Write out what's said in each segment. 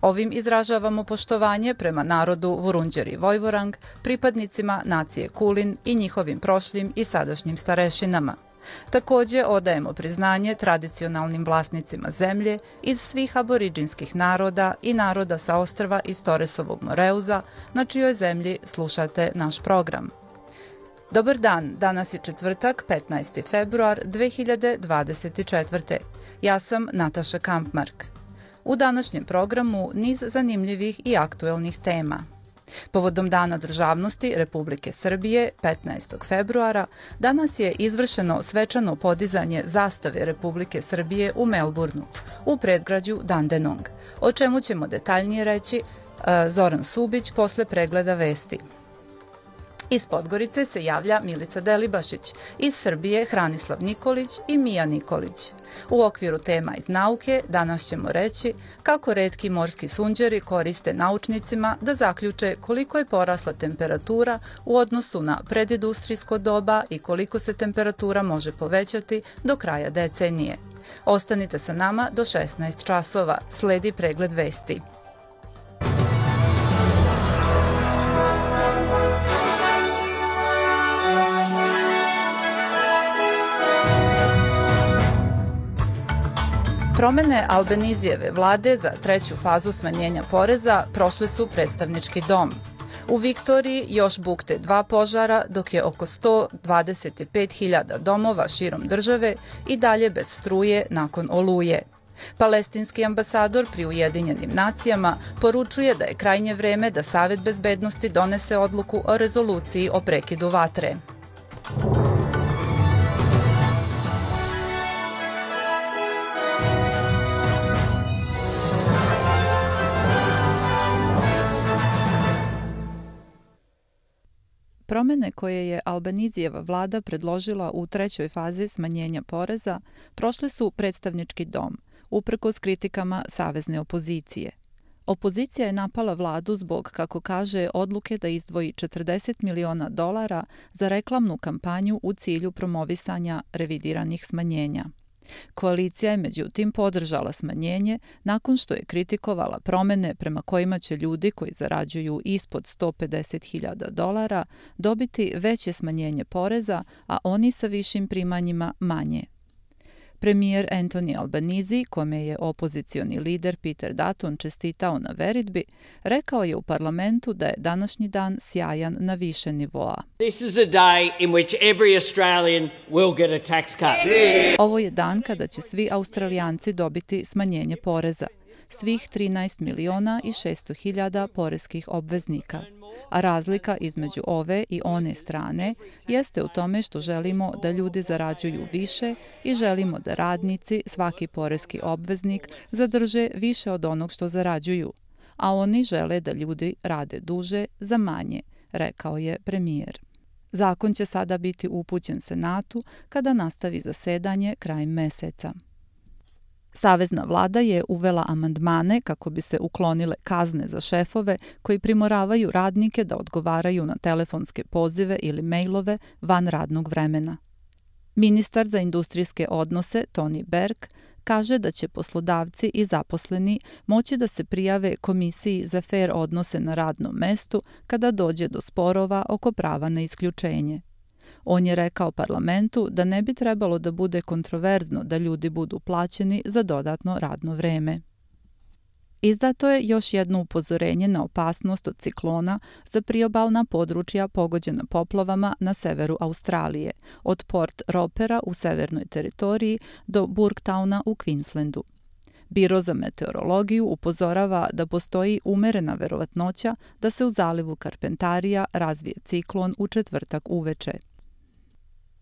Ovim izražavamo poštovanje prema narodu Vurunđeri Vojvorang, pripadnicima nacije Kulin i njihovim prošlim i sadašnjim starešinama. Takođe odajemo priznanje tradicionalnim vlasnicima zemlje iz svih aboriđinskih naroda i naroda sa ostrva iz Toresovog Moreuza, na čijoj zemlji slušate naš program. Dobar dan, danas je četvrtak, 15. februar 2024. Ja sam Nataša Kampmark. U današnjem programu niz zanimljivih i aktuelnih tema. Povodom Dana državnosti Republike Srbije 15. februara danas je izvršeno svečano podizanje zastave Republike Srbije u Melbourneu u predgrađu Dandenong, o čemu ćemo detaljnije reći e, Zoran Subić posle pregleda vesti. Iz Podgorice se javlja Milica Delibašić, iz Srbije Hranislav Nikolić i Mija Nikolić. U okviru tema iz nauke danas ćemo reći kako redki morski sunđeri koriste naučnicima da zaključe koliko je porasla temperatura u odnosu na predindustrijsko doba i koliko se temperatura može povećati do kraja decenije. Ostanite sa nama do 16 časova. Sledi pregled vesti. Promene Albenizijeve vlade za treću fazu smanjenja poreza prošle su predstavnički dom. U Viktoriji još bukte dva požara, dok je oko 125.000 domova širom države i dalje bez struje nakon oluje. Palestinski ambasador pri Ujedinjenim nacijama poručuje da je krajnje vreme da Savet bezbednosti donese odluku o rezoluciji o prekidu vatre. Promene koje je Albanizijeva vlada predložila u trećoj fazi smanjenja poreza prošle su predstavnički dom, uprkos kritikama savezne opozicije. Opozicija je napala vladu zbog, kako kaže, odluke da izdvoji 40 miliona dolara za reklamnu kampanju u cilju promovisanja revidiranih smanjenja. Koalicija je međutim podržala smanjenje nakon što je kritikovala promene prema kojima će ljudi koji zarađuju ispod 150.000 dolara dobiti veće smanjenje poreza, a oni sa višim primanjima manje. Premijer Anthony Albanizi, kome je opozicioni lider Peter Dutton čestitao na veritbi, rekao je u parlamentu da je današnji dan sjajan na više nivoa. This is a day in which every Australian will get a tax cut. Ovo je dan kada će svi Australijanci dobiti smanjenje poreza svih 13 miliona i 600 hiljada poreskih obveznika a razlika između ove i one strane jeste u tome što želimo da ljudi zarađuju više i želimo da radnici, svaki poreski obveznik, zadrže više od onog što zarađuju, a oni žele da ljudi rade duže za manje, rekao je premijer. Zakon će sada biti upućen Senatu kada nastavi zasedanje krajem meseca. Savezna vlada je uvela amandmane kako bi se uklonile kazne za šefove koji primoravaju radnike da odgovaraju na telefonske pozive ili mejlove van radnog vremena. Ministar za industrijske odnose Tony Berg kaže da će poslodavci i zaposleni moći da se prijave Komisiji za fair odnose na radnom mestu kada dođe do sporova oko prava na isključenje. On je rekao parlamentu da ne bi trebalo da bude kontroverzno da ljudi budu plaćeni za dodatno radno vreme. Izdato je još jedno upozorenje na opasnost od ciklona za priobalna područja pogođena poplavama na severu Australije, od Port Ropera u severnoj teritoriji do Burgtowna u Queenslandu. Biro za meteorologiju upozorava da postoji umerena verovatnoća da se u zalivu Karpentarija razvije ciklon u četvrtak uveče.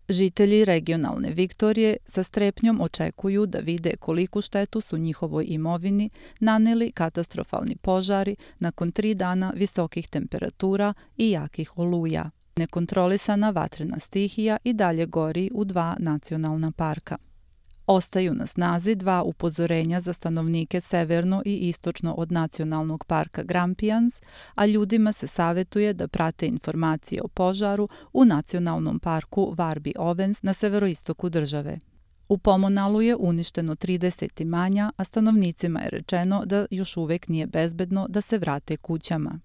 Žitelji regionalne Viktorije sa strepnjom očekuju da vide koliku štetu su njihovoj imovini naneli katastrofalni požari nakon tri dana visokih temperatura i jakih oluja. Nekontrolisana vatrena stihija i dalje gori u dva nacionalna parka. Ostaju na snazi dva upozorenja za stanovnike severno i istočno od nacionalnog parka Grampians, a ljudima se savetuje da prate informacije o požaru u nacionalnom parku Varbi Ovens na severoistoku države. U Pomonalu je uništeno 30 imanja, a stanovnicima je rečeno da još uvek nije bezbedno da se vrate kućama.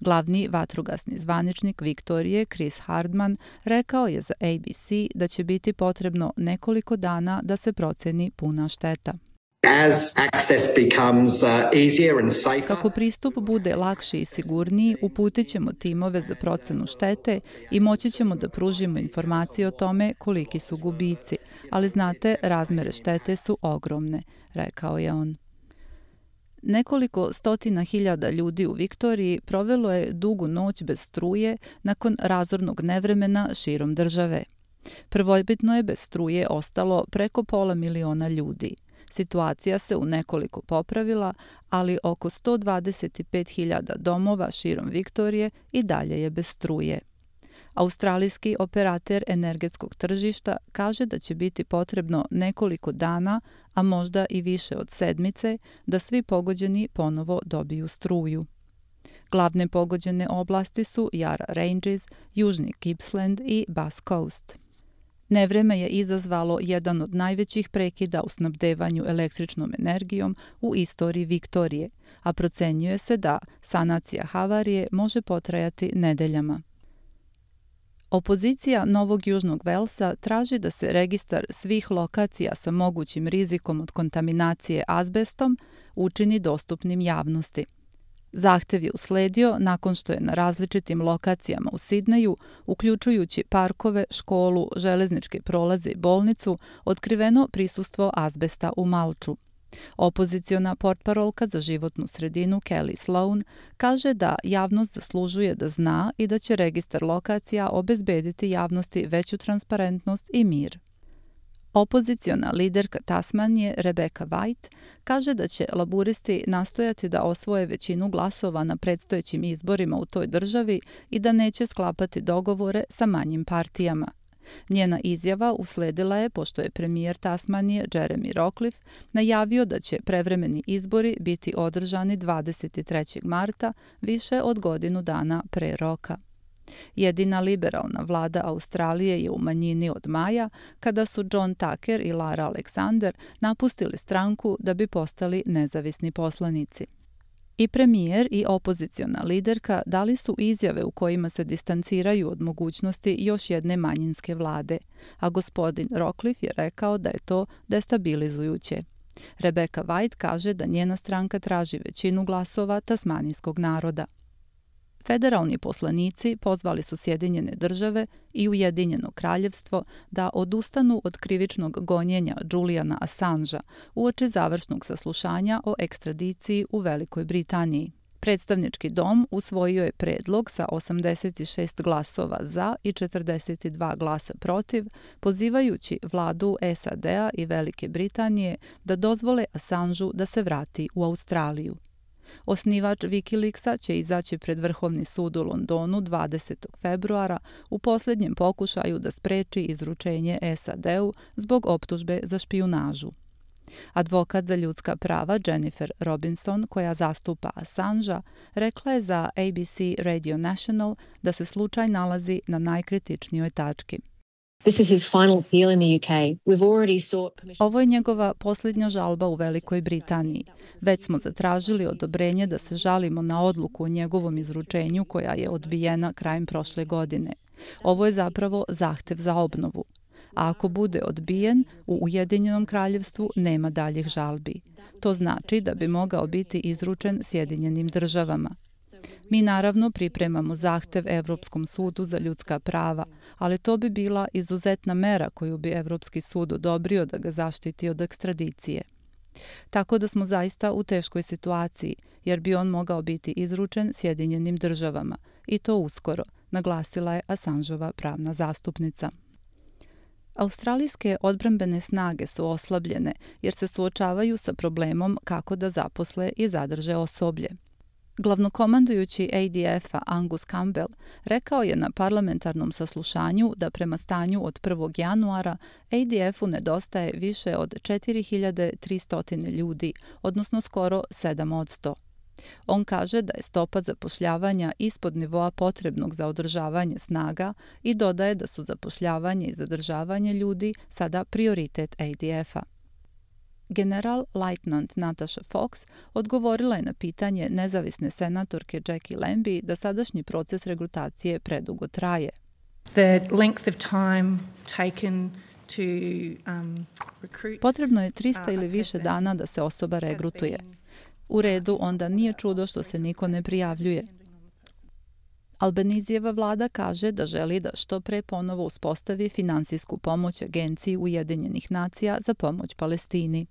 Glavni vatrogasni zvaničnik Viktorije, Chris Hardman, rekao je za ABC da će biti potrebno nekoliko dana da se proceni puna šteta. As access becomes uh, easier and safer. Kako pristup bude lakši i sigurniji, uputit ćemo timove za procenu štete i moći ćemo da pružimo informacije o tome koliki su gubici, ali znate, razmere štete su ogromne, rekao je on. Nekoliko stotina hiljada ljudi u Viktoriji provelo je dugu noć bez struje nakon razornog nevremena širom države. Prvobitno je bez struje ostalo preko pola miliona ljudi. Situacija se u nekoliko popravila, ali oko 125.000 domova širom Viktorije i dalje je bez struje. Australijski operater energetskog tržišta kaže da će biti potrebno nekoliko dana, a možda i više od sedmice, da svi pogođeni ponovo dobiju struju. Glavne pogođene oblasti su Yara Ranges, Južni Gippsland i Bass Coast. Nevreme je izazvalo jedan od najvećih prekida u snabdevanju električnom energijom u istoriji Viktorije, a procenjuje se da sanacija havarije može potrajati nedeljama. Opozicija Novog Južnog Velsa traži da se registar svih lokacija sa mogućim rizikom od kontaminacije azbestom učini dostupnim javnosti. Zahtev je usledio nakon što je na različitim lokacijama u Sidneju, uključujući parkove, školu, železničke prolaze i bolnicu, otkriveno prisustvo azbesta u malču – Opoziciona portparolka za životnu sredinu Kelly Sloan kaže da javnost zaslužuje da zna i da će registar lokacija obezbediti javnosti veću transparentnost i mir. Opoziciona liderka Tasmanije Rebecca White kaže da će laburisti nastojati da osvoje većinu glasova na predstojećim izborima u toj državi i da neće sklapati dogovore sa manjim partijama. Njena izjava usledila je pošto je premijer Tasmanije Jeremy Rockcliffe najavio da će prevremeni izbori biti održani 23. marta, više od godinu dana pre roka. Jedina liberalna vlada Australije je u manjini od maja, kada su John Tucker i Lara Alexander napustili stranku da bi postali nezavisni poslanici. I premijer i opoziciona liderka dali su izjave u kojima se distanciraju od mogućnosti još jedne manjinske vlade, a gospodin Rockcliffe je rekao da je to destabilizujuće. Rebecca White kaže da njena stranka traži većinu glasova tasmanijskog naroda. Federalni poslanici pozvali su Sjedinjene države i Ujedinjeno kraljevstvo da odustanu od krivičnog gonjenja Juliana Assangea uoči završnog saslušanja o ekstradiciji u Velikoj Britaniji. Predstavnički dom usvojio je predlog sa 86 glasova za i 42 glasa protiv, pozivajući vladu SAD-a i Velike Britanije da dozvole Assangeu da se vrati u Australiju. Osnivač Wikileaksa će izaći pred Vrhovni sud u Londonu 20. februara u poslednjem pokušaju da spreči izručenje SAD-u zbog optužbe za špijunažu. Advokat za ljudska prava Jennifer Robinson, koja zastupa Assangea, rekla je za ABC Radio National da se slučaj nalazi na najkritičnijoj tački. Ovo je njegova posljednja žalba u Velikoj Britaniji. Već smo zatražili odobrenje da se žalimo na odluku o njegovom izručenju koja je odbijena krajem prošle godine. Ovo je zapravo zahtev za obnovu. A ako bude odbijen, u Ujedinjenom kraljevstvu nema daljih žalbi. To znači da bi mogao biti izručen Sjedinjenim državama. Mi naravno pripremamo zahtev Evropskom sudu za ljudska prava, ali to bi bila izuzetna mera koju bi Evropski sud odobrio da ga zaštiti od ekstradicije. Tako da smo zaista u teškoj situaciji, jer bi on mogao biti izručen Sjedinjenim državama, i to uskoro, naglasila je Asanžova pravna zastupnica. Australijske odbrambene snage su oslabljene jer se suočavaju sa problemom kako da zaposle i zadrže osoblje. Glavnokomandujući ADF-a Angus Campbell rekao je na parlamentarnom saslušanju da prema stanju od 1. januara ADF-u nedostaje više od 4300 ljudi, odnosno skoro 7 od 100. On kaže da je stopa zapošljavanja ispod nivoa potrebnog za održavanje snaga i dodaje da su zapošljavanje i zadržavanje ljudi sada prioritet ADF-a. General Lieutenant Natasha Fox odgovorila je na pitanje nezavisne senatorke Jackie Lambie da sadašnji proces regrutacije predugo traje. The length of time taken to, um, recruit, Potrebno je 300 uh, ili više dana da se osoba regrutuje. U redu, onda nije čudo što se niko ne prijavljuje. Albanizijeva vlada kaže da želi da što pre ponovo uspostavi finansijsku pomoć Agenciji Ujedinjenih nacija za pomoć Palestini.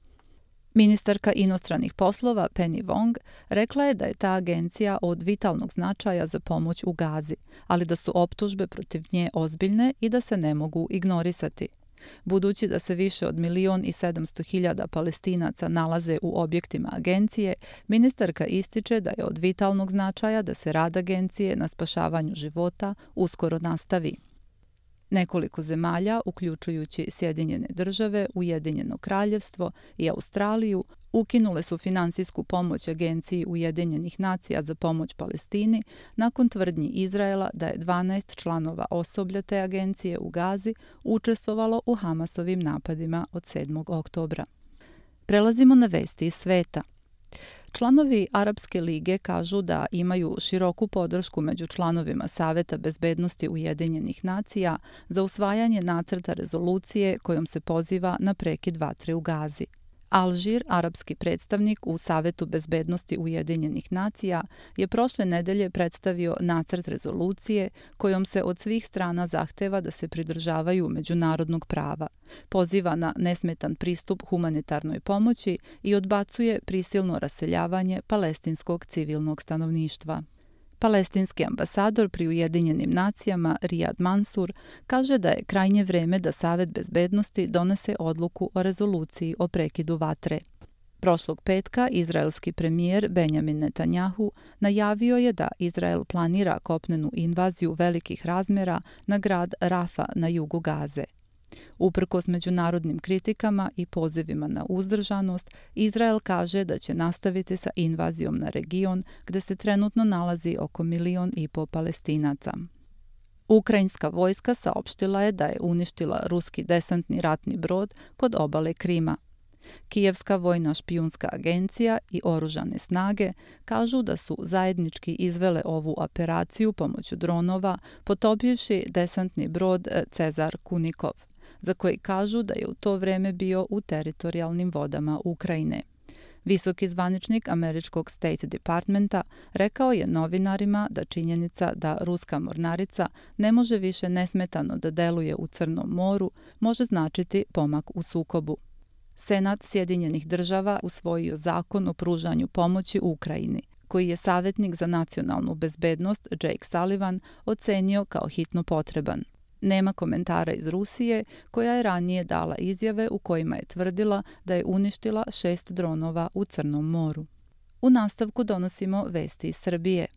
Ministarka inostranih poslova Penny Wong rekla je da je ta agencija od vitalnog značaja za pomoć u Gazi, ali da su optužbe protiv nje ozbiljne i da se ne mogu ignorisati. Budući da se više od milion i sedamsto hiljada palestinaca nalaze u objektima agencije, ministarka ističe da je od vitalnog značaja da se rad agencije na spašavanju života uskoro nastavi. Nekoliko zemalja, uključujući Sjedinjene države, Ujedinjeno kraljevstvo i Australiju, ukinule su finansijsku pomoć Agenciji Ujedinjenih nacija za pomoć Palestini nakon tvrdnji Izraela da je 12 članova osoblja te agencije u Gazi učestvovalo u Hamasovim napadima od 7. oktobra. Prelazimo na vesti iz sveta. Članovi Arapske lige kažu da imaju široku podršku među članovima Saveta bezbednosti Ujedinjenih nacija za usvajanje nacrta rezolucije kojom se poziva na prekid vatre u Gazi. Alžir, arapski predstavnik u Savetu bezbednosti Ujedinjenih nacija, je prošle nedelje predstavio nacrt rezolucije kojom se od svih strana zahteva da se pridržavaju međunarodnog prava, poziva na nesmetan pristup humanitarnoj pomoći i odbacuje prisilno raseljavanje palestinskog civilnog stanovništva. Palestinski ambasador pri Ujedinjenim nacijama Riyad Mansur kaže da je krajnje vreme da Savet bezbednosti donese odluku o rezoluciji o prekidu vatre. Prošlog petka izraelski premijer Benjamin Netanjahu najavio je da Izrael planira kopnenu invaziju velikih razmera na grad Rafa na jugu Gaze. Uprkos međunarodnim kritikama i pozivima na uzdržanost, Izrael kaže da će nastaviti sa invazijom na region gde se trenutno nalazi oko milion i po palestinaca. Ukrajinska vojska saopštila je da je uništila ruski desantni ratni brod kod obale Krima. Kijevska vojna špijunska agencija i oružane snage kažu da su zajednički izvele ovu operaciju pomoću dronova, potopivši desantni brod Cezar Kunikov za koji kažu da je u to vreme bio u teritorijalnim vodama Ukrajine. Visoki zvaničnik američkog State Departmenta rekao je novinarima da činjenica da ruska mornarica ne može više nesmetano da deluje u Crnom moru može značiti pomak u sukobu. Senat Sjedinjenih država usvojio zakon o pružanju pomoći Ukrajini, koji je savjetnik za nacionalnu bezbednost Jake Sullivan ocenio kao hitno potreban. Nema komentara iz Rusije, koja je ranije dala izjave u kojima je tvrdila da je uništila šest dronova u Crnom moru. U nastavku donosimo vesti iz Srbije.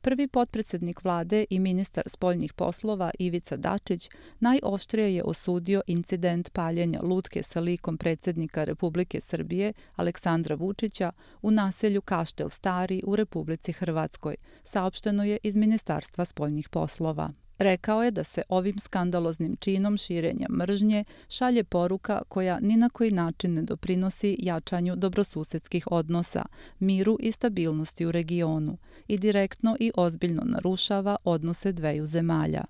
Prvi potpredsednik vlade i ministar spoljnih poslova Ivica Dačić najoštrije je osudio incident paljenja lutke sa likom predsednika Republike Srbije Aleksandra Vučića u naselju Kaštel Stari u Republici Hrvatskoj, saopšteno je iz Ministarstva spoljnih poslova. Rekao je da se ovim skandaloznim činom širenja mržnje šalje poruka koja ni na koji način ne doprinosi jačanju dobrosusedskih odnosa, miru i stabilnosti u regionu i direktno i ozbiljno narušava odnose dveju zemalja.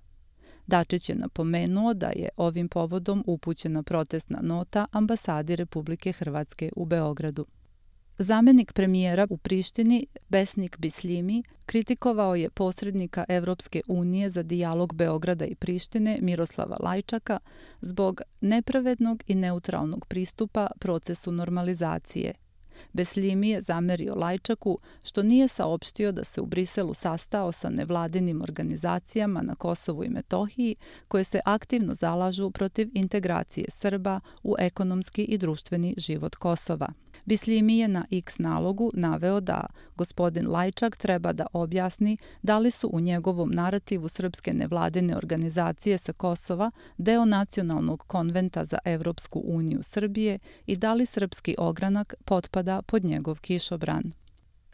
Dačić je napomenuo da je ovim povodom upućena protestna nota ambasadi Republike Hrvatske u Beogradu. Zamenik premijera u Prištini, Besnik Bislimi, kritikovao je posrednika Evropske unije za dijalog Beograda i Prištine Miroslava Lajčaka zbog nepravednog i neutralnog pristupa procesu normalizacije. Beslimi je zamerio Lajčaku što nije saopštio da se u Briselu sastao sa nevladinim organizacijama na Kosovu i Metohiji koje se aktivno zalažu protiv integracije Srba u ekonomski i društveni život Kosova. Bislimi je na X nalogu naveo da gospodin Lajčak treba da objasni da li su u njegovom narativu srpske nevladine organizacije sa Kosova deo nacionalnog konventa za Evropsku uniju Srbije i da li srpski ogranak potpada pod njegov kišobran.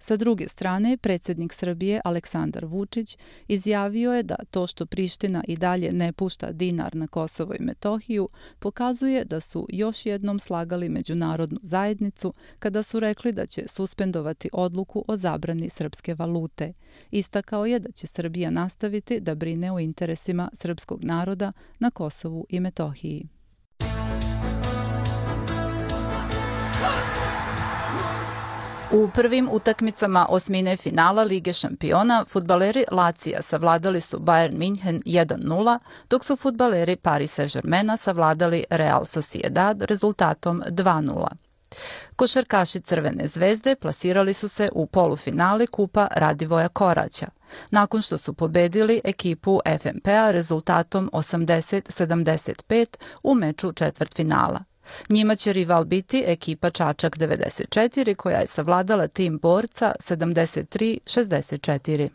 Sa druge strane, predsednik Srbije Aleksandar Vučić izjavio je da to što Priština i dalje ne pušta dinar na Kosovo i Metohiju pokazuje da su još jednom slagali međunarodnu zajednicu kada su rekli da će suspendovati odluku o zabrani srpske valute. Istakao je da će Srbija nastaviti da brine o interesima srpskog naroda na Kosovu i Metohiji. U prvim utakmicama osmine finala Lige šampiona futbaleri Lacija savladali su Bayern Minhen 1-0, dok su futbaleri Paris Saint-Germaina savladali Real Sociedad rezultatom 2-0. Košarkaši Crvene zvezde plasirali su se u polufinale Kupa Radivoja Koraća, nakon što su pobedili ekipu FNP-a rezultatom 80-75 u meču četvrtfinala. Njima će rival biti ekipa Čačak 94 koja je savladala tim borca 73-64.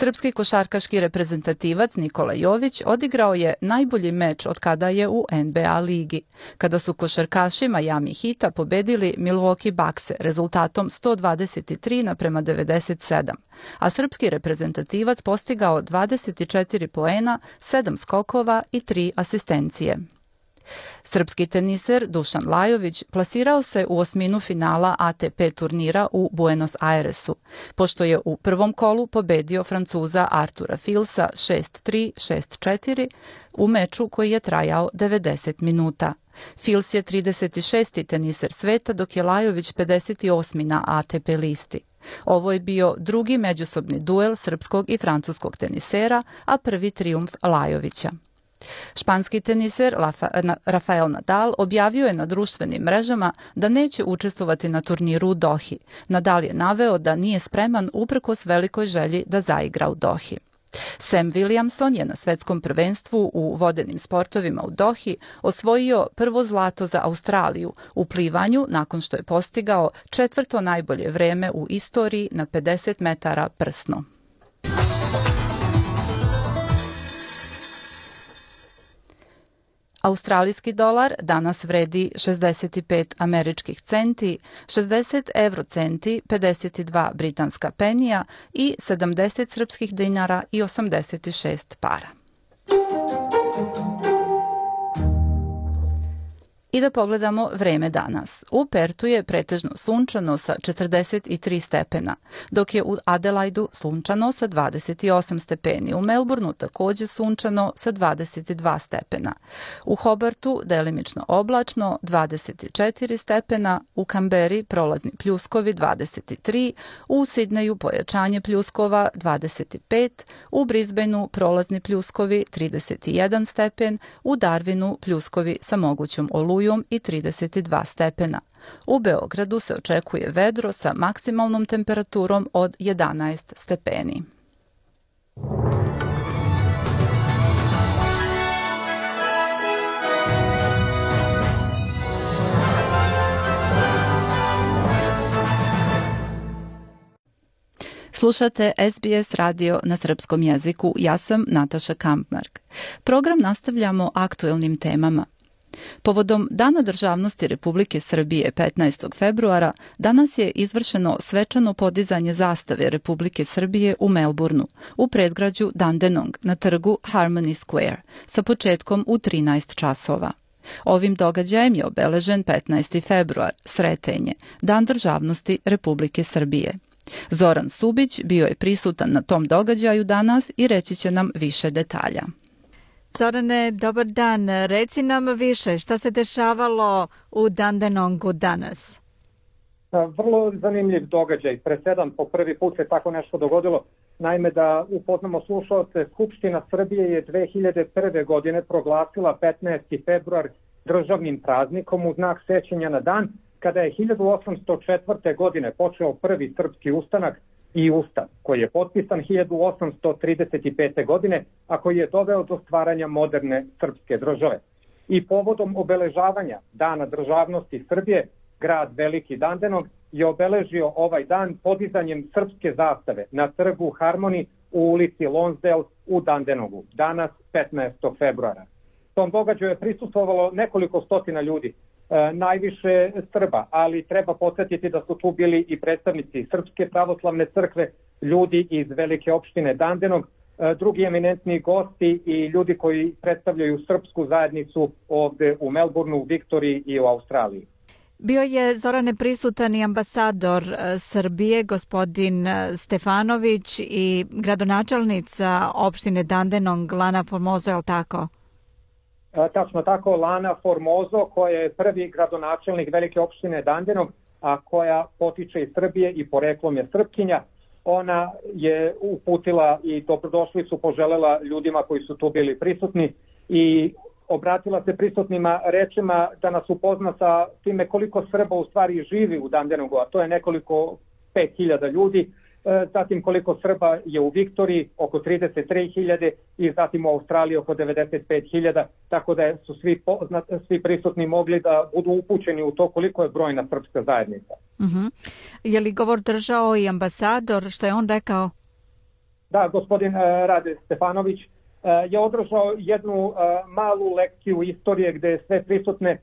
Srpski košarkaški reprezentativac Nikola Jović odigrao je najbolji meč od kada je u NBA ligi, kada su košarkaši Miami Hita pobedili Milwaukee Buckse rezultatom 123 naprema 97, a srpski reprezentativac postigao 24 poena, 7 skokova i 3 asistencije. Srpski teniser Dušan Lajović plasirao se u osminu finala ATP turnira u Buenos Airesu, pošto je u prvom kolu pobedio Francuza Artura Filsa 6-3, 6-4 u meču koji je trajao 90 minuta. Fils je 36. teniser sveta, dok je Lajović 58. na ATP listi. Ovo je bio drugi međusobni duel srpskog i francuskog tenisera, a prvi triumf Lajovića. Španski teniser Rafael Nadal objavio je na društvenim mrežama da neće učestvovati na turniru u Dohi. Nadal je naveo da nije spreman uprkos velikoj želji da zaigra u Dohi. Sam Williamson je na svetskom prvenstvu u vodenim sportovima u Dohi osvojio prvo zlato za Australiju u plivanju nakon što je postigao četvrto najbolje vreme u istoriji na 50 metara prsno. Australijski dolar danas vredi 65 američkih centi, 60 evrocenti, 52 britanska penija i 70 srpskih dinara i 86 para. I da pogledamo vreme danas. U Pertu je pretežno sunčano sa 43 stepena, dok je u Adelaidu sunčano sa 28 stepeni. U Melbourneu takođe sunčano sa 22 stepena. U Hobartu delimično oblačno 24 stepena, u Kamberi prolazni pljuskovi 23, u Sidneju pojačanje pljuskova 25, u Brisbaneu prolazni pljuskovi 31 stepen, u Darwinu pljuskovi sa mogućom olujom olujom i 32 stepena. U Beogradu se očekuje vedro sa maksimalnom temperaturom od 11 stepeni. Slušate SBS radio na srpskom jeziku. Ja sam Nataša Kampmark. Program nastavljamo aktuelnim temama. Povodom Dana državnosti Republike Srbije 15. februara danas je izvršeno svečano podizanje zastave Republike Srbije u Melbourneu, u predgrađu Dandenong na trgu Harmony Square, sa početkom u 13 časova. Ovim događajem je obeležen 15. februar, Sretenje, Dan državnosti Republike Srbije. Zoran Subić bio je prisutan na tom događaju danas i reći će nam više detalja. Zorane, dobar dan. Reci nam više šta se dešavalo u Dandenongu danas. Vrlo zanimljiv događaj. Presedan po prvi put se tako nešto dogodilo. Naime da upoznamo slušalce, Skupština Srbije je 2001. godine proglasila 15. februar državnim praznikom u znak sećanja na dan kada je 1804. godine počeo prvi srpski ustanak i Ustav, koji je potpisan 1835. godine, a koji je doveo do stvaranja moderne srpske države. I povodom obeležavanja Dana državnosti Srbije, grad Veliki Dandenog je obeležio ovaj dan podizanjem srpske zastave na trgu Harmoni u ulici Lonsdale u Dandenogu, danas 15. februara. Tom događaju je prisustovalo nekoliko stotina ljudi, najviše Srba, ali treba podsjetiti da su tu bili i predstavnici Srpske pravoslavne crkve, ljudi iz velike opštine Dandenog, e, drugi eminentni gosti i ljudi koji predstavljaju srpsku zajednicu ovde u Melbourneu, u Viktoriji i u Australiji. Bio je Zorane prisutan i ambasador e, Srbije, gospodin e, Stefanović i gradonačelnica opštine Dandenong, Lana Formozo, je li tako? E, tačno tako, Lana Formozo, koja je prvi gradonačelnik velike opštine Dandenong, a koja potiče iz Srbije i poreklom je Srpkinja. Ona je uputila i dobrodošli su poželela ljudima koji su tu bili prisutni i obratila se prisutnima rečima da nas upozna sa time koliko Srba u stvari živi u Dandenogu, a to je nekoliko 5000 ljudi, zatim koliko Srba je u Viktoriji, oko 33.000 i zatim u Australiji oko 95.000, tako da su svi, poznat, svi prisutni mogli da budu upućeni u to koliko je brojna srpska zajednica. Uh mhm. -huh. Je li govor držao i ambasador, što je on rekao? Da, gospodin e, Rade Stefanović, E, je održao jednu e, malu lekciju istorije gde je sve prisutne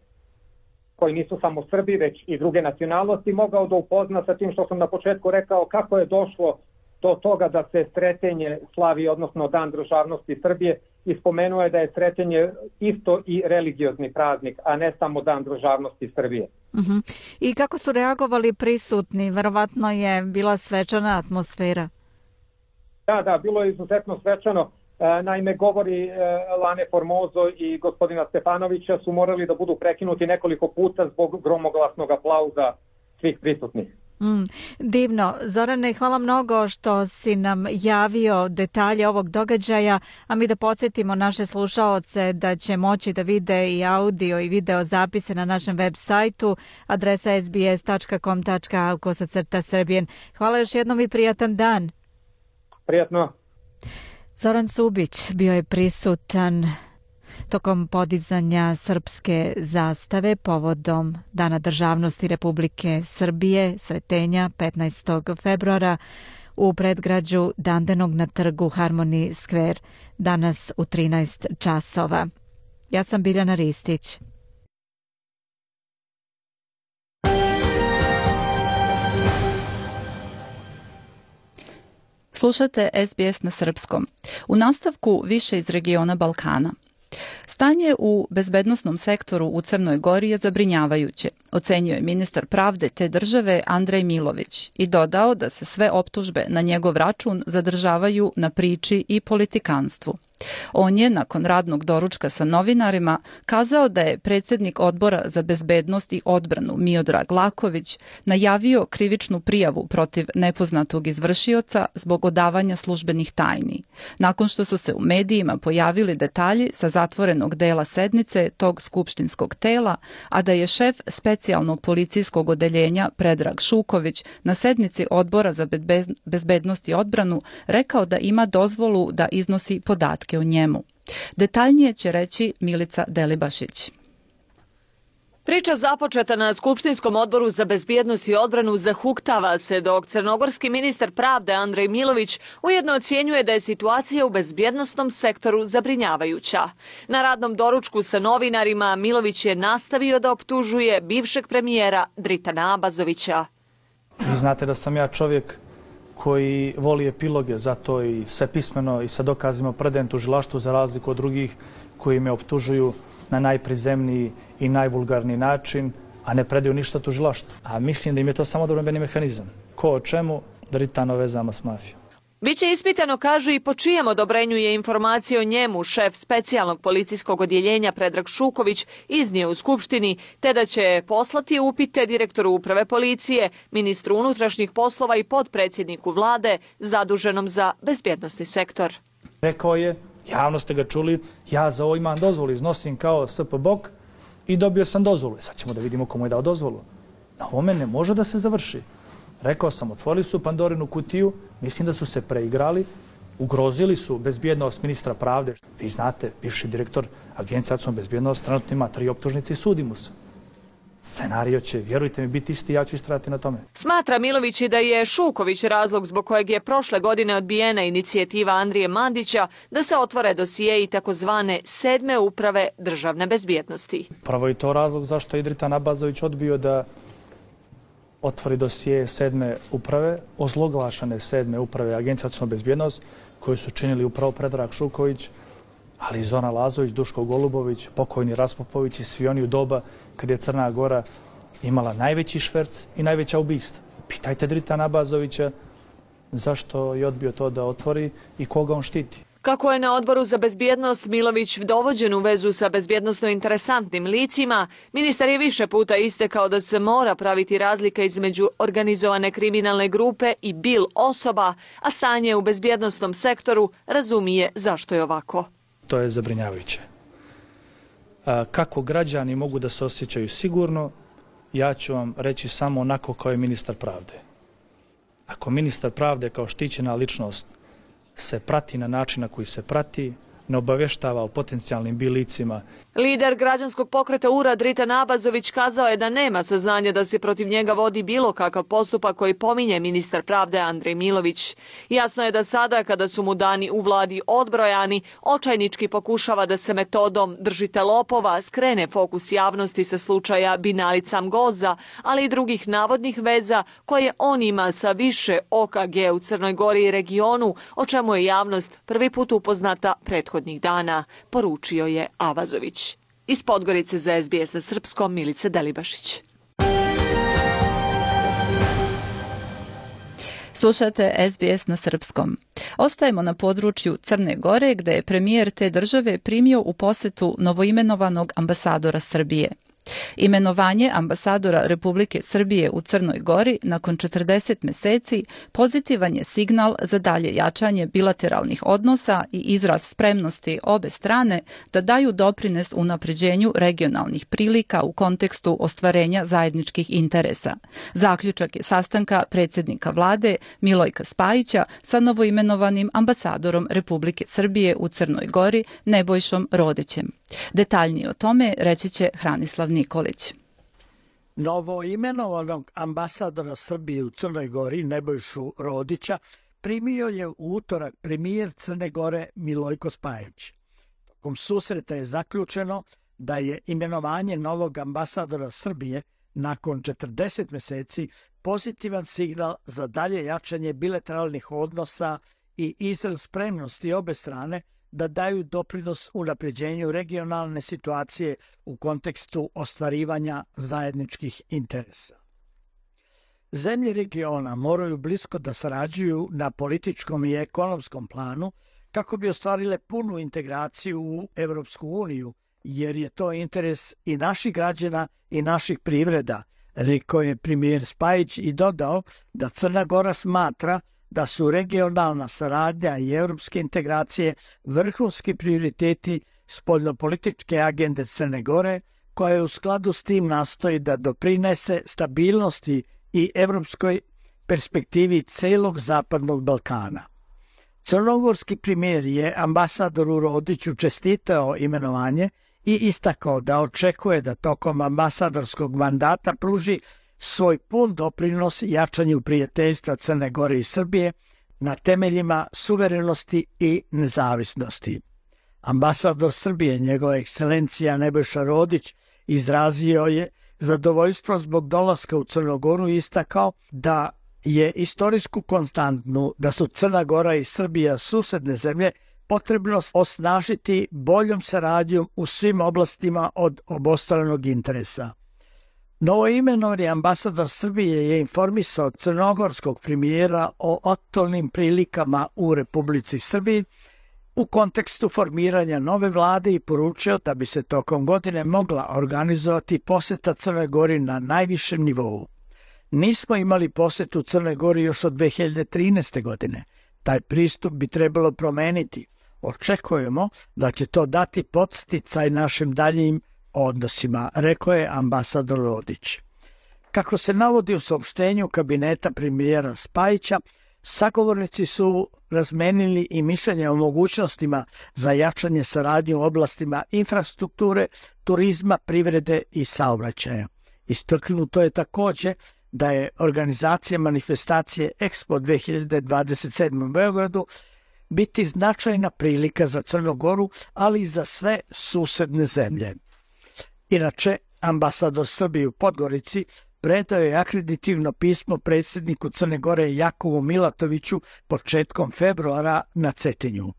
koji nisu samo Srbi, već i druge nacionalnosti, mogao da upozna sa tim što sam na početku rekao kako je došlo do toga da se sretenje slavi, odnosno Dan državnosti Srbije, i spomenuo je da je sretenje isto i religiozni praznik, a ne samo Dan državnosti Srbije. Uh mhm. -huh. I kako su reagovali prisutni? Verovatno je bila svečana atmosfera. Da, da, bilo je izuzetno svečano. E, naime, govori e, Lane Formozo i gospodina Stefanovića su morali da budu prekinuti nekoliko puta zbog gromoglasnog aplauza svih prisutnih. Mm, divno. Zorane, hvala mnogo što si nam javio detalje ovog događaja, a mi da podsjetimo naše slušaoce da će moći da vide i audio i video zapise na našem web sajtu adresa sbs.com.au kosacrta srbijen. Hvala još jednom i prijatan dan. Prijatno. Zoran Subić bio je prisutan tokom podizanja srpske zastave povodom Dana državnosti Republike Srbije, sretenja 15. februara u predgrađu Dandenog na trgu Harmony Square danas u 13 časova. Ja sam Biljana Ristić. Slušate SBS na srpskom. U nastavku više iz regiona Balkana. Stanje u bezbednostnom sektoru u Crnoj Gori je zabrinjavajuće, ocenio je ministar pravde te države Andrej Milović i dodao da se sve optužbe na njegov račun zadržavaju na priči i politikanstvu. On je, nakon radnog doručka sa novinarima, kazao da je predsednik odbora za bezbednost i odbranu Miodrag Laković najavio krivičnu prijavu protiv nepoznatog izvršioca zbog odavanja službenih tajni, nakon što su se u medijima pojavili detalji sa zatvorenog dela sednice tog skupštinskog tela, a da je šef specijalnog policijskog odeljenja Predrag Šuković na sednici odbora za bezbednost i odbranu rekao da ima dozvolu da iznosi podatke podatke o njemu. Detaljnije će reći Milica Delibašić. Priča započeta na Skupštinskom odboru za bezbjednost i odbranu zahuktava se dok crnogorski ministar pravde Andrej Milović ujedno ocjenjuje da je situacija u bezbjednostnom sektoru zabrinjavajuća. Na radnom doručku sa novinarima Milović je nastavio da optužuje bivšeg premijera Dritana Abazovića. Vi znate da sam ja čovjek koji voli epiloge, zato i sve pismeno i sa dokazima predajem tužilaštvu za razliku od drugih koji me optužuju na najprizemniji i najvulgarniji način, a ne predaju ništa tužilaštvu. A mislim da im je to samo dobrobeni mehanizam. Ko o čemu, Dritano vezama s mafijom. Biće ispitano, kažu, i po čijem odobrenju je informacija o njemu šef specijalnog policijskog odjeljenja Predrag Šuković iznio u Skupštini, te da će poslati upite direktoru uprave policije, ministru unutrašnjih poslova i podpredsjedniku vlade zaduženom za bezbjednostni sektor. Rekao je, javno ste ga čuli, ja za ovo imam dozvolu, iznosim kao SP Bok i dobio sam dozvolu. Sad ćemo da vidimo komu je dao dozvolu. Na ovome ne može da se završi. Rekao sam, otvorili su Pandorinu kutiju, mislim da su se preigrali, ugrozili su bezbjednost ministra pravde. Vi znate, bivši direktor Agencije za bezbjednost trenutno ima tri optužnice i sudi mu se. scenario će, vjerujte mi, biti isti, ja ću istrati na tome. Smatra Milović i da je Šuković razlog zbog kojeg je prošle godine odbijena inicijativa Andrije Mandića da se otvore dosije i takozvane sedme uprave državne bezbjednosti. Prvo je to razlog zašto je Idrita Nabazović odbio da otvori dosije sedme uprave, ozloglašane sedme uprave Agencija za bezbjednost, koju su činili upravo Predrag Šuković, ali i Zona Lazović, Duško Golubović, pokojni Raspopović i svi oni u doba kad je Crna Gora imala najveći šverc i najveća ubistva. Pitajte Drita Nabazovića zašto je odbio to da otvori i koga on štiti. Kako je na odboru za bezbjednost Milović dovođen u vezu sa bezbjednostno interesantnim licima, ministar je više puta istekao da se mora praviti razlika između organizovane kriminalne grupe i bil osoba, a stanje u bezbjednostnom sektoru razumije zašto je ovako. To je zabrinjavajuće. Kako građani mogu da se osjećaju sigurno, ja ću vam reći samo onako kao je ministar pravde. Ako ministar pravde kao štićena ličnost se prati na način na koji se prati, ne obavještava o potencijalnim bilicima. Lider građanskog pokreta URA Drita Nabazović kazao je da nema saznanja da se protiv njega vodi bilo kakav postupak koji pominje ministar pravde Andrej Milović. Jasno je da sada, kada su mu dani u vladi odbrojani, očajnički pokušava da se metodom držite lopova skrene fokus javnosti sa slučaja Binalica Goza, ali i drugih navodnih veza koje on ima sa više OKG u Crnoj Gori i regionu, o čemu je javnost prvi put upoznata prethodno prethodnih dana, poručio je Avazović. Iz Podgorice za SBS na Srpskom, Milica Delibašić. Slušate SBS na srpskom. Ostajemo na području Crne Gore gde je premijer te države primio u posetu novoimenovanog ambasadora Srbije. Imenovanje ambasadora Republike Srbije u Crnoj Gori nakon 40 meseci pozitivan je signal za dalje jačanje bilateralnih odnosa i izraz spremnosti obe strane da daju doprines unapređenju regionalnih prilika u kontekstu ostvarenja zajedničkih interesa. Zaključak je sastanka predsjednika vlade Milojka Spajića sa novoimenovanim ambasadorom Republike Srbije u Crnoj Gori Nebojšom Rodećem. Detaljnije o tome reći će Hranislav Nikolić. Novo imenovanog ambasadora Srbije u Crnoj Gori Nebojšu Rodića primio je u utorak premijer Crne Gore Milojko Spajić. Tokom susreta je zaključeno da je imenovanje novog ambasadora Srbije nakon 40 meseci pozitivan signal za dalje jačanje bilateralnih odnosa i izraz spremnosti obe strane da daju doprinos u napređenju regionalne situacije u kontekstu ostvarivanja zajedničkih interesa. Zemlje regiona moraju blisko da sarađuju na političkom i ekonomskom planu kako bi ostvarile punu integraciju u Evropsku uniju, jer je to interes i naših građana i naših privreda, rekao je premijer Spajić i dodao da Crna Gora smatra da su regionalna saradnja i evropske integracije vrhunski prioriteti spoljnopolitičke agende Crne Gore, koja u skladu s tim nastoji da doprinese stabilnosti i evropskoj perspektivi celog Zapadnog Balkana. Crnogorski primjer je ambasadoru Rodiću čestitao imenovanje i istakao da očekuje da tokom ambasadorskog mandata pruži svoj pun doprinos jačanju prijateljstva Crne Gore i Srbije na temeljima suverenosti i nezavisnosti. Ambasador Srbije, njegova ekscelencija Nebojša Rodić, izrazio je zadovoljstvo zbog dolaska u Crnogoru i istakao da je istorijsku konstantnu da su Crna Gora i Srbija susedne zemlje potrebno osnažiti boljom saradnjom u svim oblastima od obostranog interesa. Novoimenovani ambasador Srbije je informisao crnogorskog premijera o aktualnim prilikama u Republici Srbiji u kontekstu formiranja nove vlade i poručio da bi se tokom godine mogla organizovati poseta Crne Gori na najvišem nivou. Nismo imali posetu Crne Gori još od 2013. godine. Taj pristup bi trebalo promeniti. Očekujemo da će to dati podsticaj našim daljim odnosima, rekao je ambasador Rodić. Kako se navodi u saopštenju kabineta premijera Spajića, sagovornici su razmenili i mišljenje o mogućnostima za jačanje saradnje u oblastima infrastrukture, turizma, privrede i saobraćaja. Istaknuto je takođe da je organizacija manifestacije Expo 2027 u Beogradu biti značajna prilika za Crnogoru, ali i za sve susedne zemlje. Inače, ambasador Srbije u Podgorici predao je akreditivno pismo predsjedniku Crne Gore Jakovu Milatoviću početkom februara na Cetinju.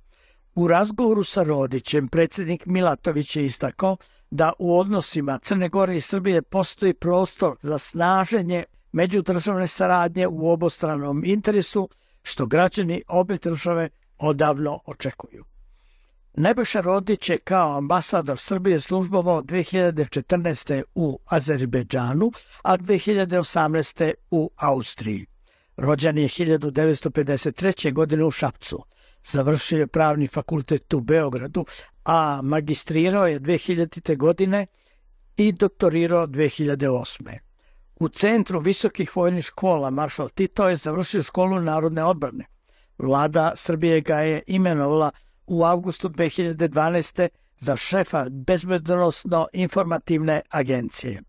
U razgovoru sa Rodićem predsjednik Milatović je istakao da u odnosima Crne Gore i Srbije postoji prostor za snaženje međudržavne saradnje u obostranom interesu, što građani obe države odavno očekuju. Nebojša Rodić je kao ambasador Srbije službovao 2014. u Azerbejdžanu, a 2018. u Austriji. Rođen je 1953. godine u Šapcu. Završio je pravni fakultet u Beogradu, a magistrirao je 2000. godine i doktorirao 2008. U Centru visokih vojnih škola Maršal Tito je završio školu narodne odbrane. Vlada Srbije ga je imenovala u avgustu 2012. za šefa bezbednostno informativne agencije.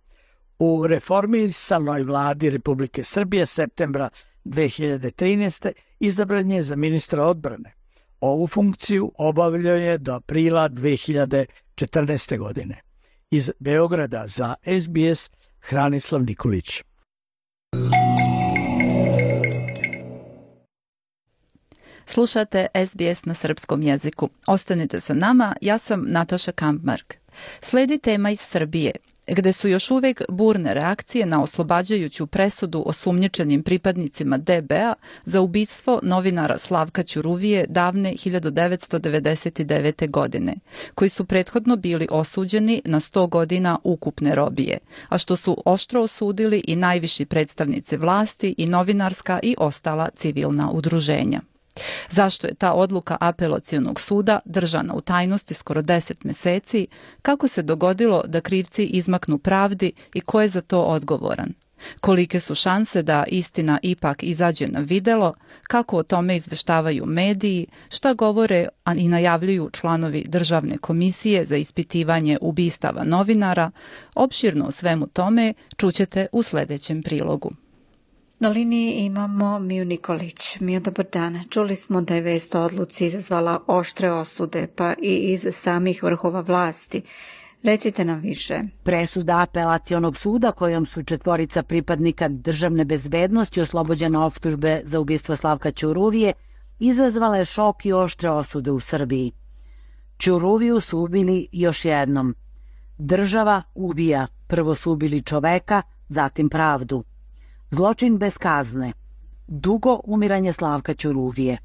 U reformisanoj vladi Republike Srbije septembra 2013. izabran je za ministra odbrane. Ovu funkciju obavljao je do aprila 2014. godine. Iz Beograda za SBS Hranislav Nikolić. Slušate SBS na srpskom jeziku. Ostanite sa nama, ja sam Nataša Kampmark. Sledi tema iz Srbije, gde su još uvek burne reakcije na oslobađajuću presudu osumnjičenim pripadnicima DBA za ubistvo novinara Slavka Ćuruvije davne 1999. godine, koji su prethodno bili osuđeni na 100 godina ukupne robije, a što su oštro osudili i najviši predstavnici vlasti i novinarska i ostala civilna udruženja. Zašto je ta odluka apelacionog suda držana u tajnosti skoro 10 meseci, kako se dogodilo da krivci izmaknu pravdi i ko je za to odgovoran? Kolike su šanse da istina ipak izađe na videlo, kako o tome izveštavaju mediji, šta govore a i najavljuju članovi Državne komisije za ispitivanje ubistava novinara, opširno o svemu tome čućete u sledećem prilogu. Na liniji imamo Miju Nikolić. Miju, dobar dan. Čuli smo da je vest o odluci izazvala oštre osude, pa i iz samih vrhova vlasti. Recite nam više. Presuda apelacionog suda kojom su četvorica pripadnika državne bezbednosti oslobođena optužbe za ubistvo Slavka Ćuruvije izazvala je šok i oštre osude u Srbiji. Ćuruviju su ubili još jednom. Država ubija. Prvo su ubili čoveka, zatim pravdu. Zločin bez kazne. Dugo umiranje Slavka Ćuruvije.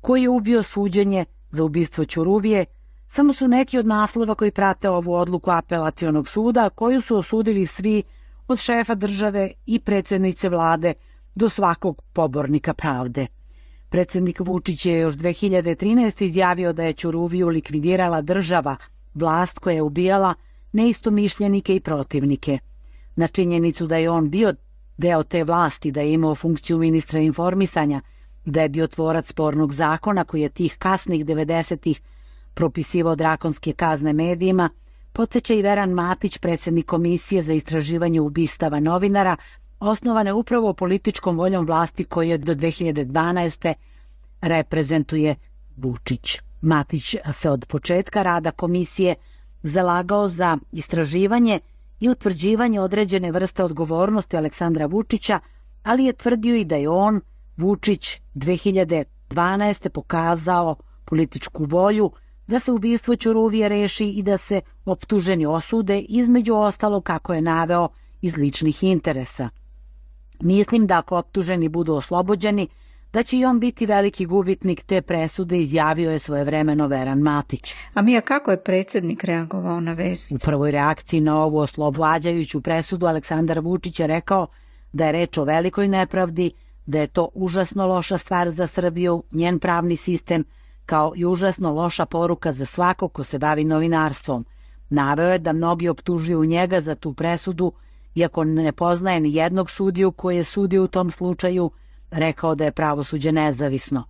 Ko je ubio suđenje za ubistvo Ćuruvije, samo su neki od naslova koji prate ovu odluku apelacionog suda, koju su osudili svi od šefa države i predsednice vlade do svakog pobornika pravde. Predsednik Vučić je još 2013. izjavio da je Ćuruviju likvidirala država, vlast koja je ubijala neistomišljenike i protivnike. Na činjenicu da je on bio deo te vlasti, da je imao funkciju ministra informisanja, da je bio tvorac spornog zakona koji je tih kasnih 90-ih propisivao drakonske kazne medijima, podsjeća i Veran Matić, predsednik komisije za istraživanje ubistava novinara, osnovane upravo političkom voljom vlasti koje je do 2012. reprezentuje Vučić. Matić se od početka rada komisije zalagao za istraživanje i utvrđivanje određene vrste odgovornosti Aleksandra Vučića, ali je tvrdio i da je on, Vučić, 2012. pokazao političku volju da se ubistvo Ćuruvije reši i da se optuženi osude, između ostalo kako je naveo iz ličnih interesa. Mislim da ako optuženi budu oslobođeni, da će i on biti veliki gubitnik te presude, izjavio je svoje vremeno Veran Matić. A Mija, kako je predsednik reagovao na vest? U prvoj reakciji na ovu oslobađajuću presudu Aleksandar Vučić je rekao da je reč o velikoj nepravdi, da je to užasno loša stvar za Srbiju, njen pravni sistem, kao i užasno loša poruka za svakog ko se bavi novinarstvom. Naveo je da mnogi optužuju njega za tu presudu, iako ne poznaje ni jednog sudiju koji je sudio u tom slučaju, rekao da je pravosuđe nezavisno.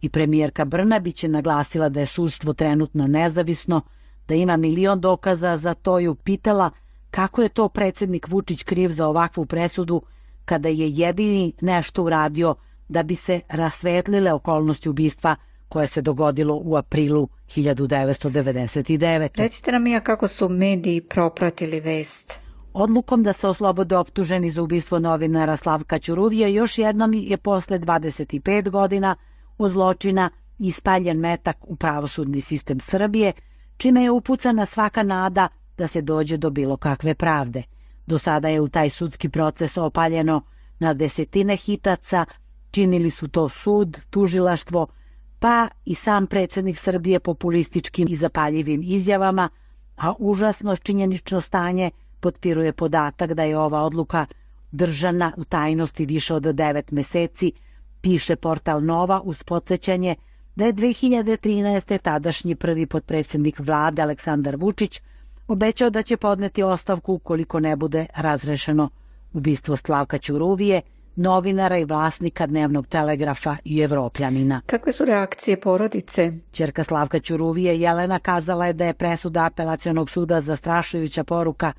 I premijerka Brnabić je naglasila da je sudstvo trenutno nezavisno, da ima milion dokaza za to i upitala kako je to predsednik Vučić kriv za ovakvu presudu kada je jedini nešto uradio da bi se rasvetlile okolnosti ubistva koje se dogodilo u aprilu 1999. Recite nam ja kako su mediji propratili vest. Odlukom da se oslobode optuženi za ubistvo novinara Slavka Ćuruvija još jednom je posle 25 godina od zločina ispaljen metak u pravosudni sistem Srbije, čime je upucana svaka nada da se dođe do bilo kakve pravde. Do sada je u taj sudski proces opaljeno na desetine hitaca, činili su to sud, tužilaštvo, pa i sam predsednik Srbije populističkim i zapaljivim izjavama, a užasno činjenično stanje potpiruje podatak da je ova odluka držana u tajnosti više od devet meseci, piše portal Nova uz podsjećanje da je 2013. tadašnji prvi potpredsednik vlade Aleksandar Vučić obećao da će podneti ostavku ukoliko ne bude razrešeno ubistvo Slavka Ćuruvije, novinara i vlasnika dnevnog telegrafa i evropljanina. Kakve su reakcije porodice? Čerka Slavka Ćuruvije Jelena kazala je da je presuda apelacionog suda zastrašujuća poruka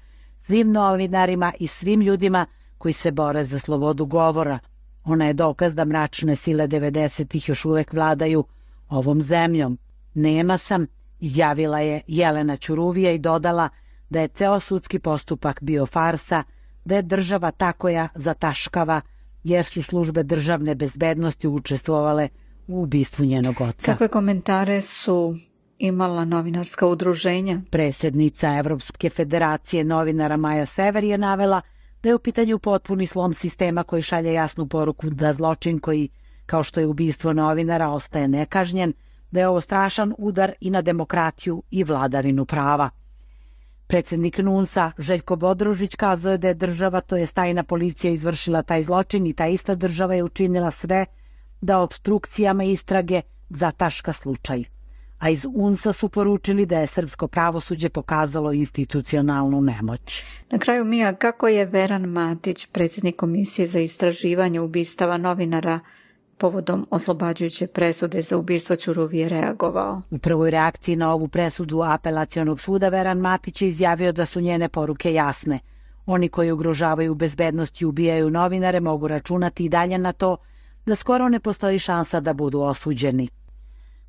svim novinarima i svim ljudima koji se bore za slobodu govora. Ona je dokaz da mračne sile 90-ih još uvek vladaju ovom zemljom. Nema sam, javila je Jelena Ćuruvija i dodala da je ceo sudski postupak bio farsa, da je država ta koja zataškava jer su službe državne bezbednosti učestvovale u ubistvu njenog oca. Kakve komentare su imala novinarska udruženja? Predsjednica Evropske federacije novinara Maja Sever je navela da je u pitanju potpuni slom sistema koji šalje jasnu poruku da zločin koji, kao što je ubistvo novinara, ostaje nekažnjen, da je ovo strašan udar i na demokratiju i vladavinu prava. Predsednik NUNSA Željko Bodružić kazao je da je država, to je tajna policija, izvršila taj zločin i ta ista država je učinila sve da obstrukcijama istrage zataška slučaj. A iz UNSA su poručili da je srpsko pravosuđe pokazalo institucionalnu nemoć. Na kraju Mija, kako je Veran Matić, predsjednik Komisije za istraživanje ubistava novinara povodom oslobađajuće presude za ubistvo Ćuruvije reagovao. U prvoj reakciji na ovu presudu apelacionog suda Veran Matić je izjavio da su njene poruke jasne. Oni koji ugrožavaju bezbednost i ubijaju novinare mogu računati i dalje na to da skoro ne postoji šansa da budu osuđeni.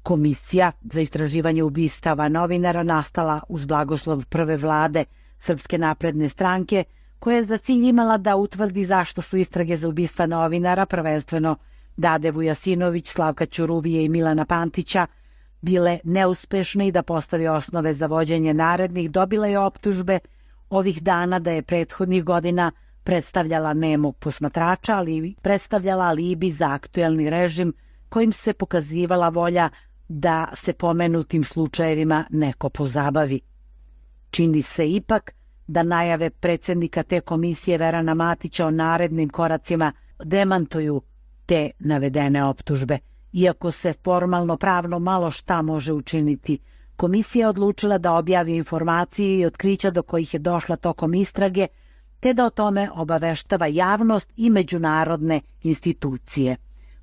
Komisija za istraživanje ubistava novinara nastala uz blagoslov prve vlade Srpske napredne stranke, koja je za cilj imala da utvrdi zašto su istrage za ubistva novinara prvenstveno Dade Vujasinović, Slavka Ćuruvije i Milana Pantića bile neuspešne i da postavi osnove za vođenje narednih, dobila je optužbe. Ovih dana da je prethodnih godina predstavljala nemog posmatrača, ali predstavljala alibi za aktuelni režim kojim se pokazivala volja da se pomenutim slučajevima neko pozabavi. Čini se ipak da najave predsednika te komisije Verana Matića o narednim koracima demantuju te navedene optužbe. Iako se formalno pravno malo šta može učiniti, komisija je odlučila da objavi informacije i otkrića do kojih je došla tokom istrage, te da o tome obaveštava javnost i međunarodne institucije.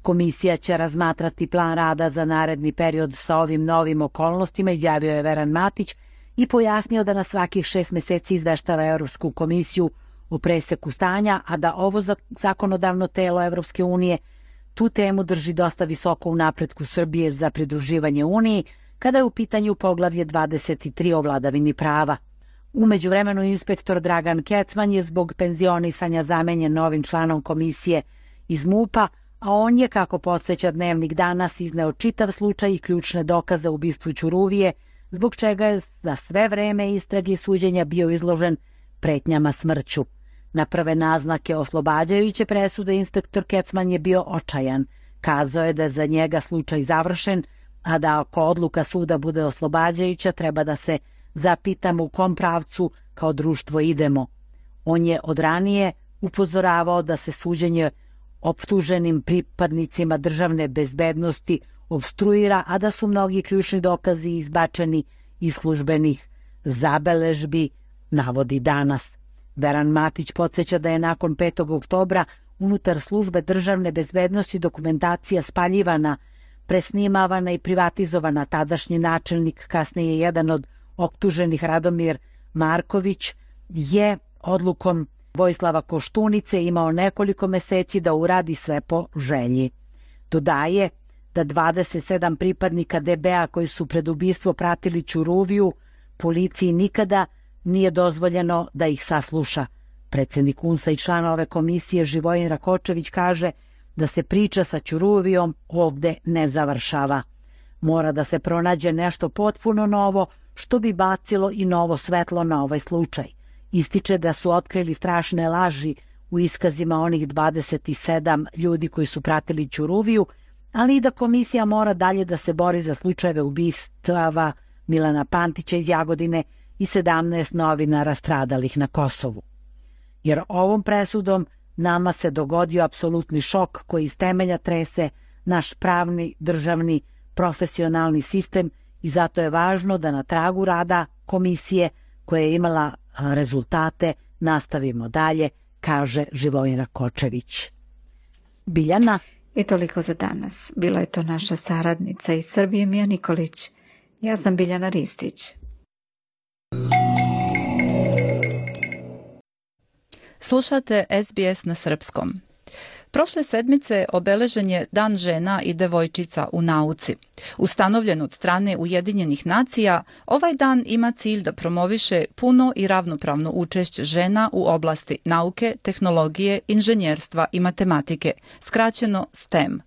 Komisija će razmatrati plan rada za naredni period sa ovim novim okolnostima, izjavio je Veran Matić i pojasnio da na svakih šest meseci izveštava Europsku komisiju u preseku stanja, a da ovo zakonodavno telo Evropske unije tu temu drži dosta visoko u napretku Srbije za pridruživanje Uniji, kada je u pitanju poglavlje 23 o vladavini prava. Umeđu vremenu inspektor Dragan Kecman je zbog penzionisanja zamenjen novim članom komisije iz MUPA, a on je, kako podsjeća dnevnik danas, izneo čitav slučaj i ključne dokaze ubistvu Ćuruvije, zbog čega je za sve vreme istrage i suđenja bio izložen pretnjama smrću. Na prve naznake oslobađajuće presude inspektor Kecman je bio očajan. Kazao je da je za njega slučaj završen, a da ako odluka suda bude oslobađajuća treba da se zapitamo u kom pravcu kao društvo idemo. On je od ranije upozoravao da se suđenje optuženim pripadnicima državne bezbednosti obstruira, a da su mnogi ključni dokazi izbačeni iz službenih zabeležbi, navodi danas. Veran Matić podsjeća da je nakon 5. oktobra unutar službe državne bezbednosti dokumentacija spaljivana, presnimavana i privatizovana. Tadašnji načelnik, kasnije jedan od optuženih Radomir Marković, je odlukom Vojislava Koštunice imao nekoliko meseci da uradi sve po želji. Dodaje da 27 pripadnika DBA koji su pred ubistvo pratili Ćuruviju, policiji nikada nije dozvoljeno da ih sasluša. Predsednik UNSA i član ove komisije Živojin Rakočević kaže da se priča sa Ćuruvijom ovde ne završava. Mora da se pronađe nešto potpuno novo što bi bacilo i novo svetlo na ovaj slučaj. Ističe da su otkrili strašne laži u iskazima onih 27 ljudi koji su pratili Ćuruviju, ali i da komisija mora dalje da se bori za slučajeve ubistava Milana Pantića iz Jagodine i 17 novinara stradalih na Kosovu. Jer ovom presudom nama se dogodio apsolutni šok koji iz temelja trese naš pravni, državni, profesionalni sistem i zato je važno da na tragu rada komisije koja je imala rezultate nastavimo dalje, kaže Živojina Kočević. Biljana? I toliko za danas. Bila je to naša saradnica iz Srbije Mija Nikolić. Ja sam Biljana Ristić. Slušate SBS na srpskom. Prošle sedmice obeležen je Dan žena i devojčica u nauci. Ustanovljen od strane Ujedinjenih nacija, ovaj dan ima cilj da promoviše puno i ravnopravno učešće žena u oblasti nauke, tehnologije, inženjerstva i matematike, skraćeno STEM.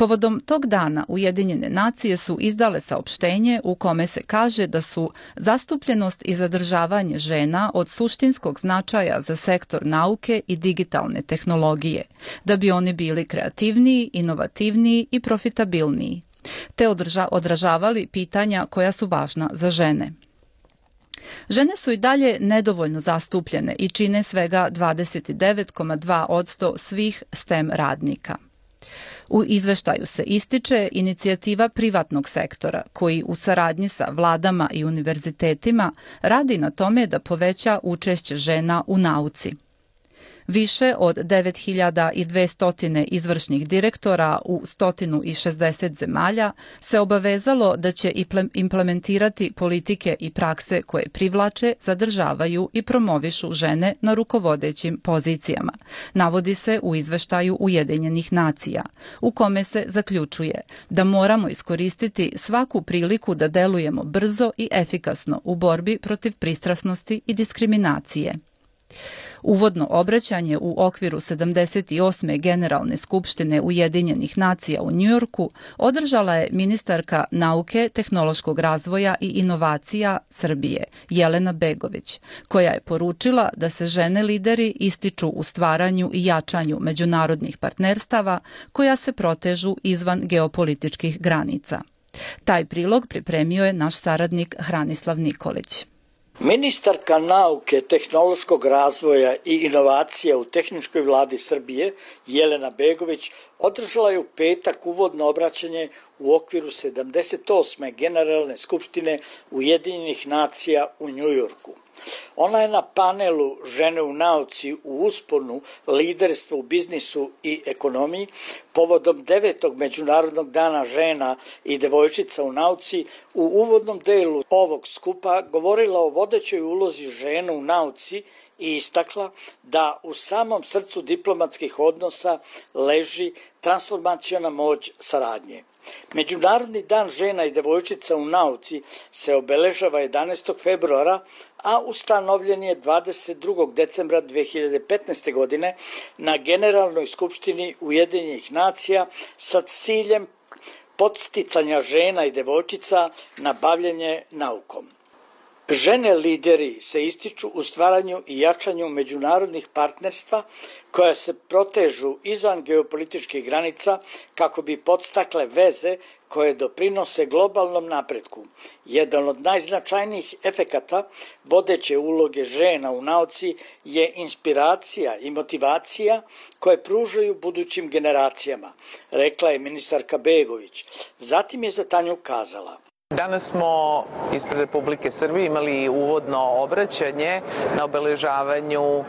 Povodom tog dana Ujedinjene nacije su izdale saopštenje u kome se kaže da su zastupljenost i zadržavanje žena od suštinskog značaja za sektor nauke i digitalne tehnologije, da bi oni bili kreativniji, inovativniji i profitabilniji, te odražavali pitanja koja su važna za žene. Žene su i dalje nedovoljno zastupljene i čine svega 29,2 svih STEM radnika. U izveštaju se ističe inicijativa privatnog sektora koji u saradnji sa vladama i univerzitetima radi na tome da poveća učešće žena u nauci. Više od 9200 izvršnih direktora u 160 zemalja se obavezalo da će implementirati politike i prakse koje privlače, zadržavaju i promovišu žene na rukovodećim pozicijama. Navodi se u izveštaju Ujedinjenih nacija, u kome se zaključuje da moramo iskoristiti svaku priliku da delujemo brzo i efikasno u borbi protiv pristrasnosti i diskriminacije. Uvodno obraćanje u okviru 78. Generalne skupštine Ujedinjenih nacija u Njujorku održala je ministarka nauke, tehnološkog razvoja i inovacija Srbije, Jelena Begović, koja je poručila da se žene lideri ističu u stvaranju i jačanju međunarodnih partnerstava koja se protežu izvan geopolitičkih granica. Taj prilog pripremio je naš saradnik Hranislav Nikolić. Ministarka nauke, tehnološkog razvoja i inovacija u tehničkoj vladi Srbije, Jelena Begović, održala je u petak uvodno obraćanje u okviru 78. Generalne skupštine Ujedinjenih nacija u Njujorku. Ona je na panelu Žene u nauci u usponu liderstva u biznisu i ekonomiji povodom devetog Međunarodnog dana žena i devojčica u nauci u uvodnom delu ovog skupa govorila o vodećoj ulozi žena u nauci i istakla da u samom srcu diplomatskih odnosa leži transformacijona moć saradnje. Međunarodni dan žena i devojčica u nauci se obeležava 11. februara, a ustanovljen je 22. decembra 2015. godine na Generalnoj skupštini Ujedinjenih nacija sa ciljem podsticanja žena i devojčica na bavljanje naukom. Žene lideri se ističu u stvaranju i jačanju međunarodnih partnerstva koja se protežu izvan geopolitičkih granica kako bi podstakle veze koje doprinose globalnom napretku. Jedan od najznačajnijih efekata vodeće uloge žena u nauci je inspiracija i motivacija koje pružaju budućim generacijama, rekla je ministarka Begović. Zatim je za Tanju kazala – Danas smo ispred Republike Srbije imali uvodno obraćanje na obeležavanju e,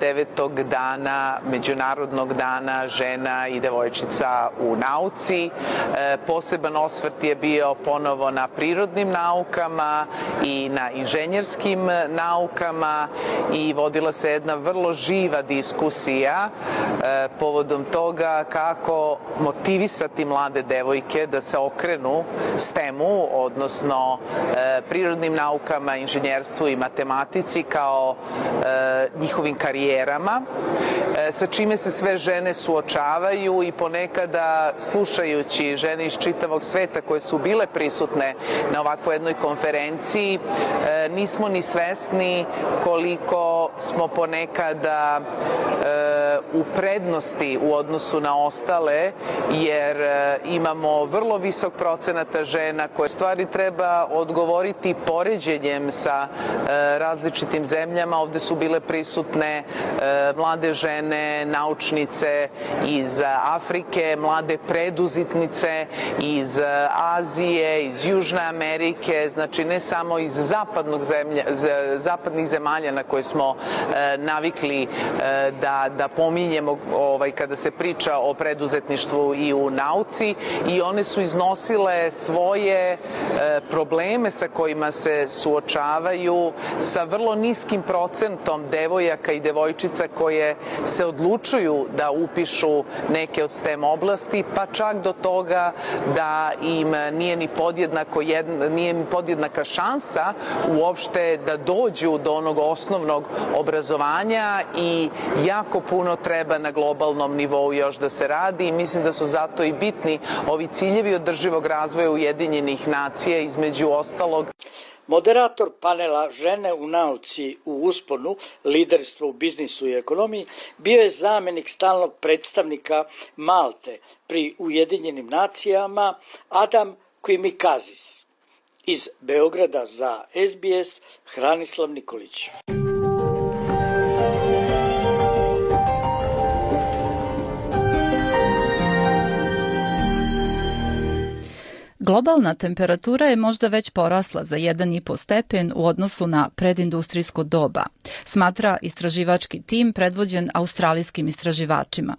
devetog dana, Međunarodnog dana žena i devojčica u nauci. E, poseban osvrt je bio ponovo na prirodnim naukama i na inženjerskim naukama i vodila se jedna vrlo živa diskusija e, povodom toga kako motivisati mlade devojke da se okrenu STEM-u odnosno e, prirodnim naukama, inženjerstvu i matematici kao e, njihovim karijerama, e, sa čime se sve žene suočavaju i ponekada slušajući žene iz čitavog sveta koje su bile prisutne na ovakvoj jednoj konferenciji, e, nismo ni svesni koliko smo ponekada e, u prednosti u odnosu na ostale, jer e, imamo vrlo visok procenata žena koje stvari treba odgovoriti poređenjem sa e, različitim zemljama. Ovde su bile prisutne e, mlade žene, naučnice iz Afrike, mlade preduzitnice iz Azije, iz Južne Amerike, znači ne samo iz zapadnog zemlja, zapadnih zemalja na koje smo e, navikli da, da pominjemo ovaj, kada se priča o preduzetništvu i u nauci i one su iznosile svoje E, probleme sa kojima se suočavaju sa vrlo niskim procentom devojaka i devojčica koje se odlučuju da upišu neke od STEM oblasti, pa čak do toga da im nije ni podjednako jedna, nije ni podjednaka šansa uopšte da dođu do onog osnovnog obrazovanja i jako puno treba na globalnom nivou još da se radi i mislim da su zato i bitni ovi ciljevi održivog razvoja Ujedinjenih nacije između ostalog. Moderator panela Žene u nauci u usponu, liderstvo u biznisu i ekonomiji, bio je zamenik stalnog predstavnika Malte pri Ujedinjenim nacijama Adam Kvimikazis. Iz Beograda za SBS Hranislav Nikolić. Globalna temperatura je možda već porasla za 1,5 stepen u odnosu na predindustrijsko doba, smatra istraživački tim predvođen australijskim istraživačima.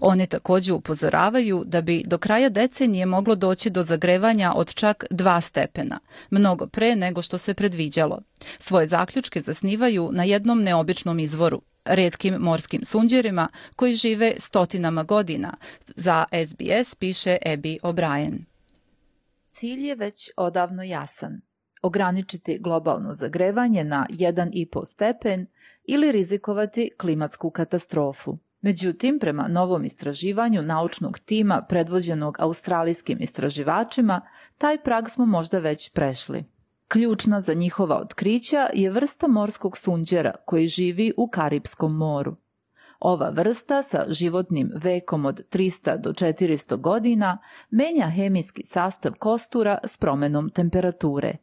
Oni takođe upozoravaju da bi do kraja decenije moglo doći do zagrevanja od čak 2 stepena, mnogo pre nego što se predviđalo. Svoje zaključke zasnivaju na jednom neobičnom izvoru, redkim morskim sunđerima koji žive stotinama godina. Za SBS piše Abby O'Brien. Cilj je već odavno jasan. Ograničiti globalno zagrevanje na 1,5 stepen ili rizikovati klimatsku katastrofu. Međutim, prema novom istraživanju naučnog tima predvođenog australijskim istraživačima, taj prag smo možda već prešli. Ključna za njihova otkrića je vrsta morskog sunđera koji živi u Karipskom moru. Ova vrsta sa životnim vekom od 300 do 400 godina menja hemijski sastav kostura s promenom temperature.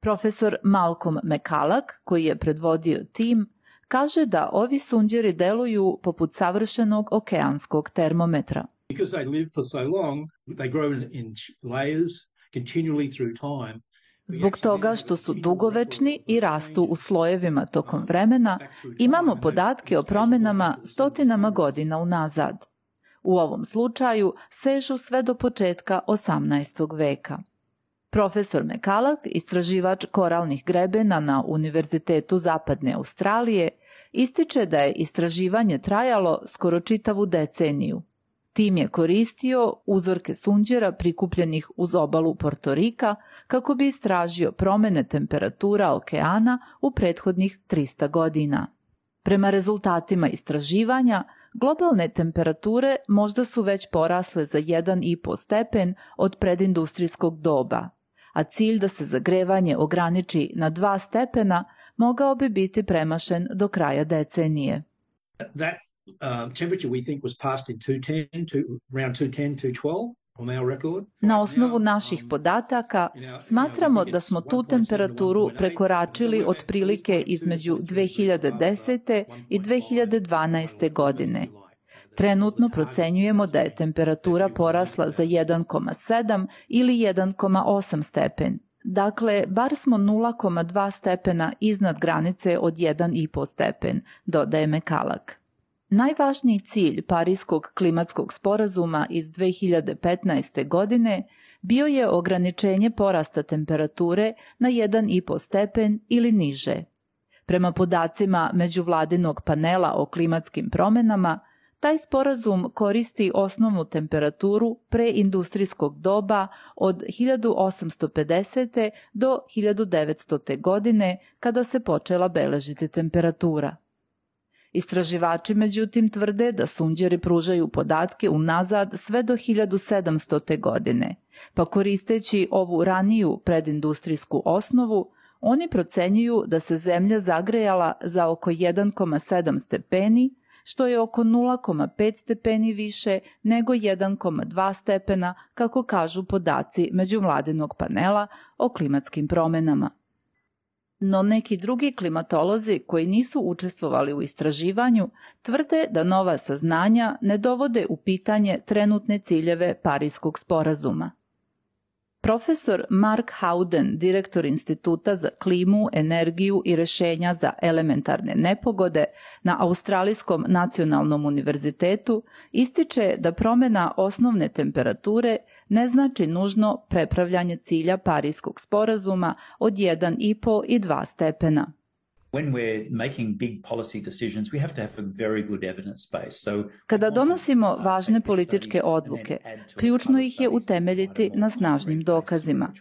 Profesor Malcolm McCulloch, koji je predvodio tim, kaže da ovi sunđeri deluju poput savršenog okeanskog termometra. Because they live for so long, they grow in layers continually through time. Zbog toga što su dugovečni i rastu u slojevima tokom vremena, imamo podatke o promenama stotinama godina unazad. U ovom slučaju sežu sve do početka 18. veka. Profesor Mekalak, istraživač koralnih grebena na Univerzitetu Zapadne Australije, ističe da je istraživanje trajalo skoro čitavu deceniju – Tim je koristio uzorke sunđera prikupljenih uz obalu Portorika kako bi istražio promene temperatura okeana u prethodnih 300 godina. Prema rezultatima istraživanja, globalne temperature možda su već porasle za 1,5 stepen od predindustrijskog doba, a cilj da se zagrevanje ograniči na 2 stepena mogao bi biti premašen do kraja decenije. That uh, temperature we think was passed in 210 to around 210 212 Na osnovu naših podataka smatramo da smo tu temperaturu prekoračili otprilike između 2010. i 2012. godine. Trenutno procenjujemo da je temperatura porasla za 1,7 ili 1,8 stepen. Dakle, bar smo 0,2 stepena iznad granice od 1,5 stepen, dodaje Mekalak. Najvažniji cilj Parijskog klimatskog sporazuma iz 2015. godine bio je ograničenje porasta temperature na 1,5 stepen ili niže. Prema podacima Međuvladinog panela o klimatskim promenama, taj sporazum koristi osnovnu temperaturu preindustrijskog doba od 1850. do 1900. godine kada se počela beležiti temperatura. Istraživači međutim tvrde da sunđeri pružaju podatke unazad sve do 1700. godine, pa koristeći ovu raniju predindustrijsku osnovu, oni procenjuju da se zemlja zagrejala za oko 1,7 stepeni, što je oko 0,5 stepeni više nego 1,2 stepena, kako kažu podaci međuvladinog panela o klimatskim promenama. No neki drugi klimatolozi koji nisu učestvovali u istraživanju tvrde da nova saznanja ne dovode u pitanje trenutne ciljeve Parijskog sporazuma. Profesor Mark Howden, direktor Instituta za klimu, energiju i rešenja za elementarne nepogode na Australijskom nacionalnom univerzitetu, ističe da promena osnovne temperature ne znači nužno prepravljanje cilja Parijskog sporazuma od 1,5 i 2 stepena. Kada donosimo važne političke odluke, ključno ih je utemeljiti na snažnim dokazima.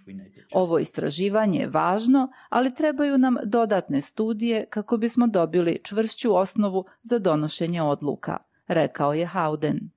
Ovo istraživanje je važno, ali trebaju nam dodatne studije kako bismo dobili čvršću osnovu za donošenje odluka, rekao je Howden.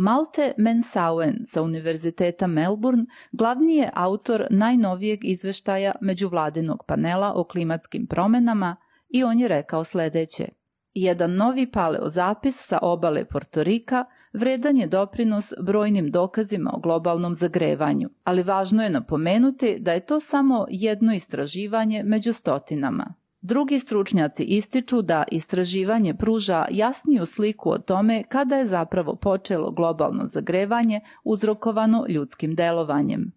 Malte Mensauen sa Univerziteta Melbourne glavni je autor najnovijeg izveštaja međuvladinog panela o klimatskim promenama i on je rekao sledeće. Jedan novi paleozapis sa obale Portorika vredan je doprinos brojnim dokazima o globalnom zagrevanju, ali važno je napomenuti da je to samo jedno istraživanje među stotinama. Drugi stručnjaci ističu da istraživanje pruža jasniju sliku o tome kada je zapravo počelo globalno zagrevanje uzrokovano ljudskim delovanjem.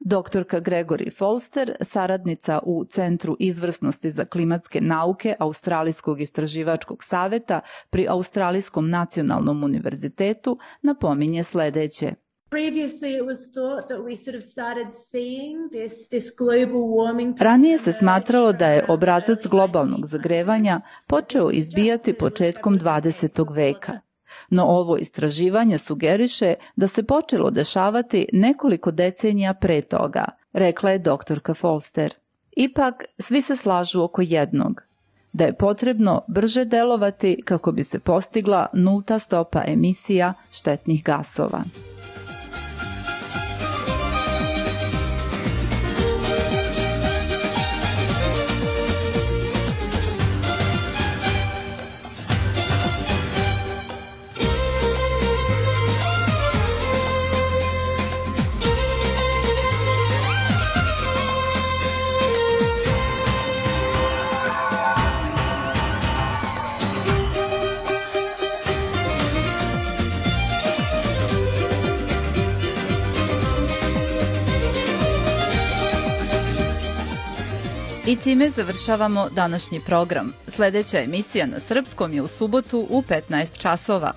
Doktorka Gregory Folster, saradnica u Centru izvrsnosti za klimatske nauke Australijskog istraživačkog saveta pri Australijskom nacionalnom univerzitetu, napominje sledeće – Ranije se smatralo da je obrazac globalnog zagrevanja počeo izbijati početkom 20. veka. No ovo istraživanje sugeriše da se počelo dešavati nekoliko decenija pre toga, rekla je doktorka Folster. Ipak, svi se slažu oko jednog, da je potrebno brže delovati kako bi se postigla nulta stopa emisija štetnih gasova. I time završavamo današnji program. Sledeća emisija na srpskom je u subotu u 15 časova.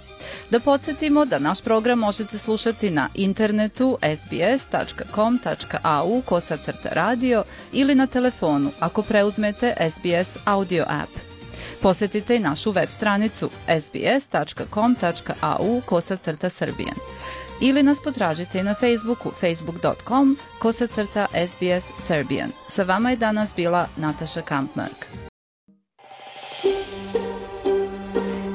Da podsjetimo da naš program možete slušati na internetu sbs.com.au kosacrta radio ili na telefonu ako preuzmete SBS audio app. Posetite i našu web stranicu sbs.com.au kosacrta srbijan ili nas potražite na Facebooku facebook.com kosacrta SBS Serbian. Sa vama je danas bila Nataša Kampmark.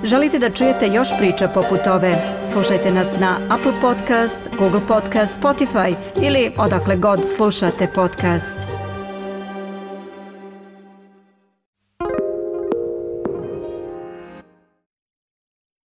Želite da čujete još priča poput ove? Slušajte nas na Apple Podcast, Google Podcast, Spotify ili odakle god slušate podcast.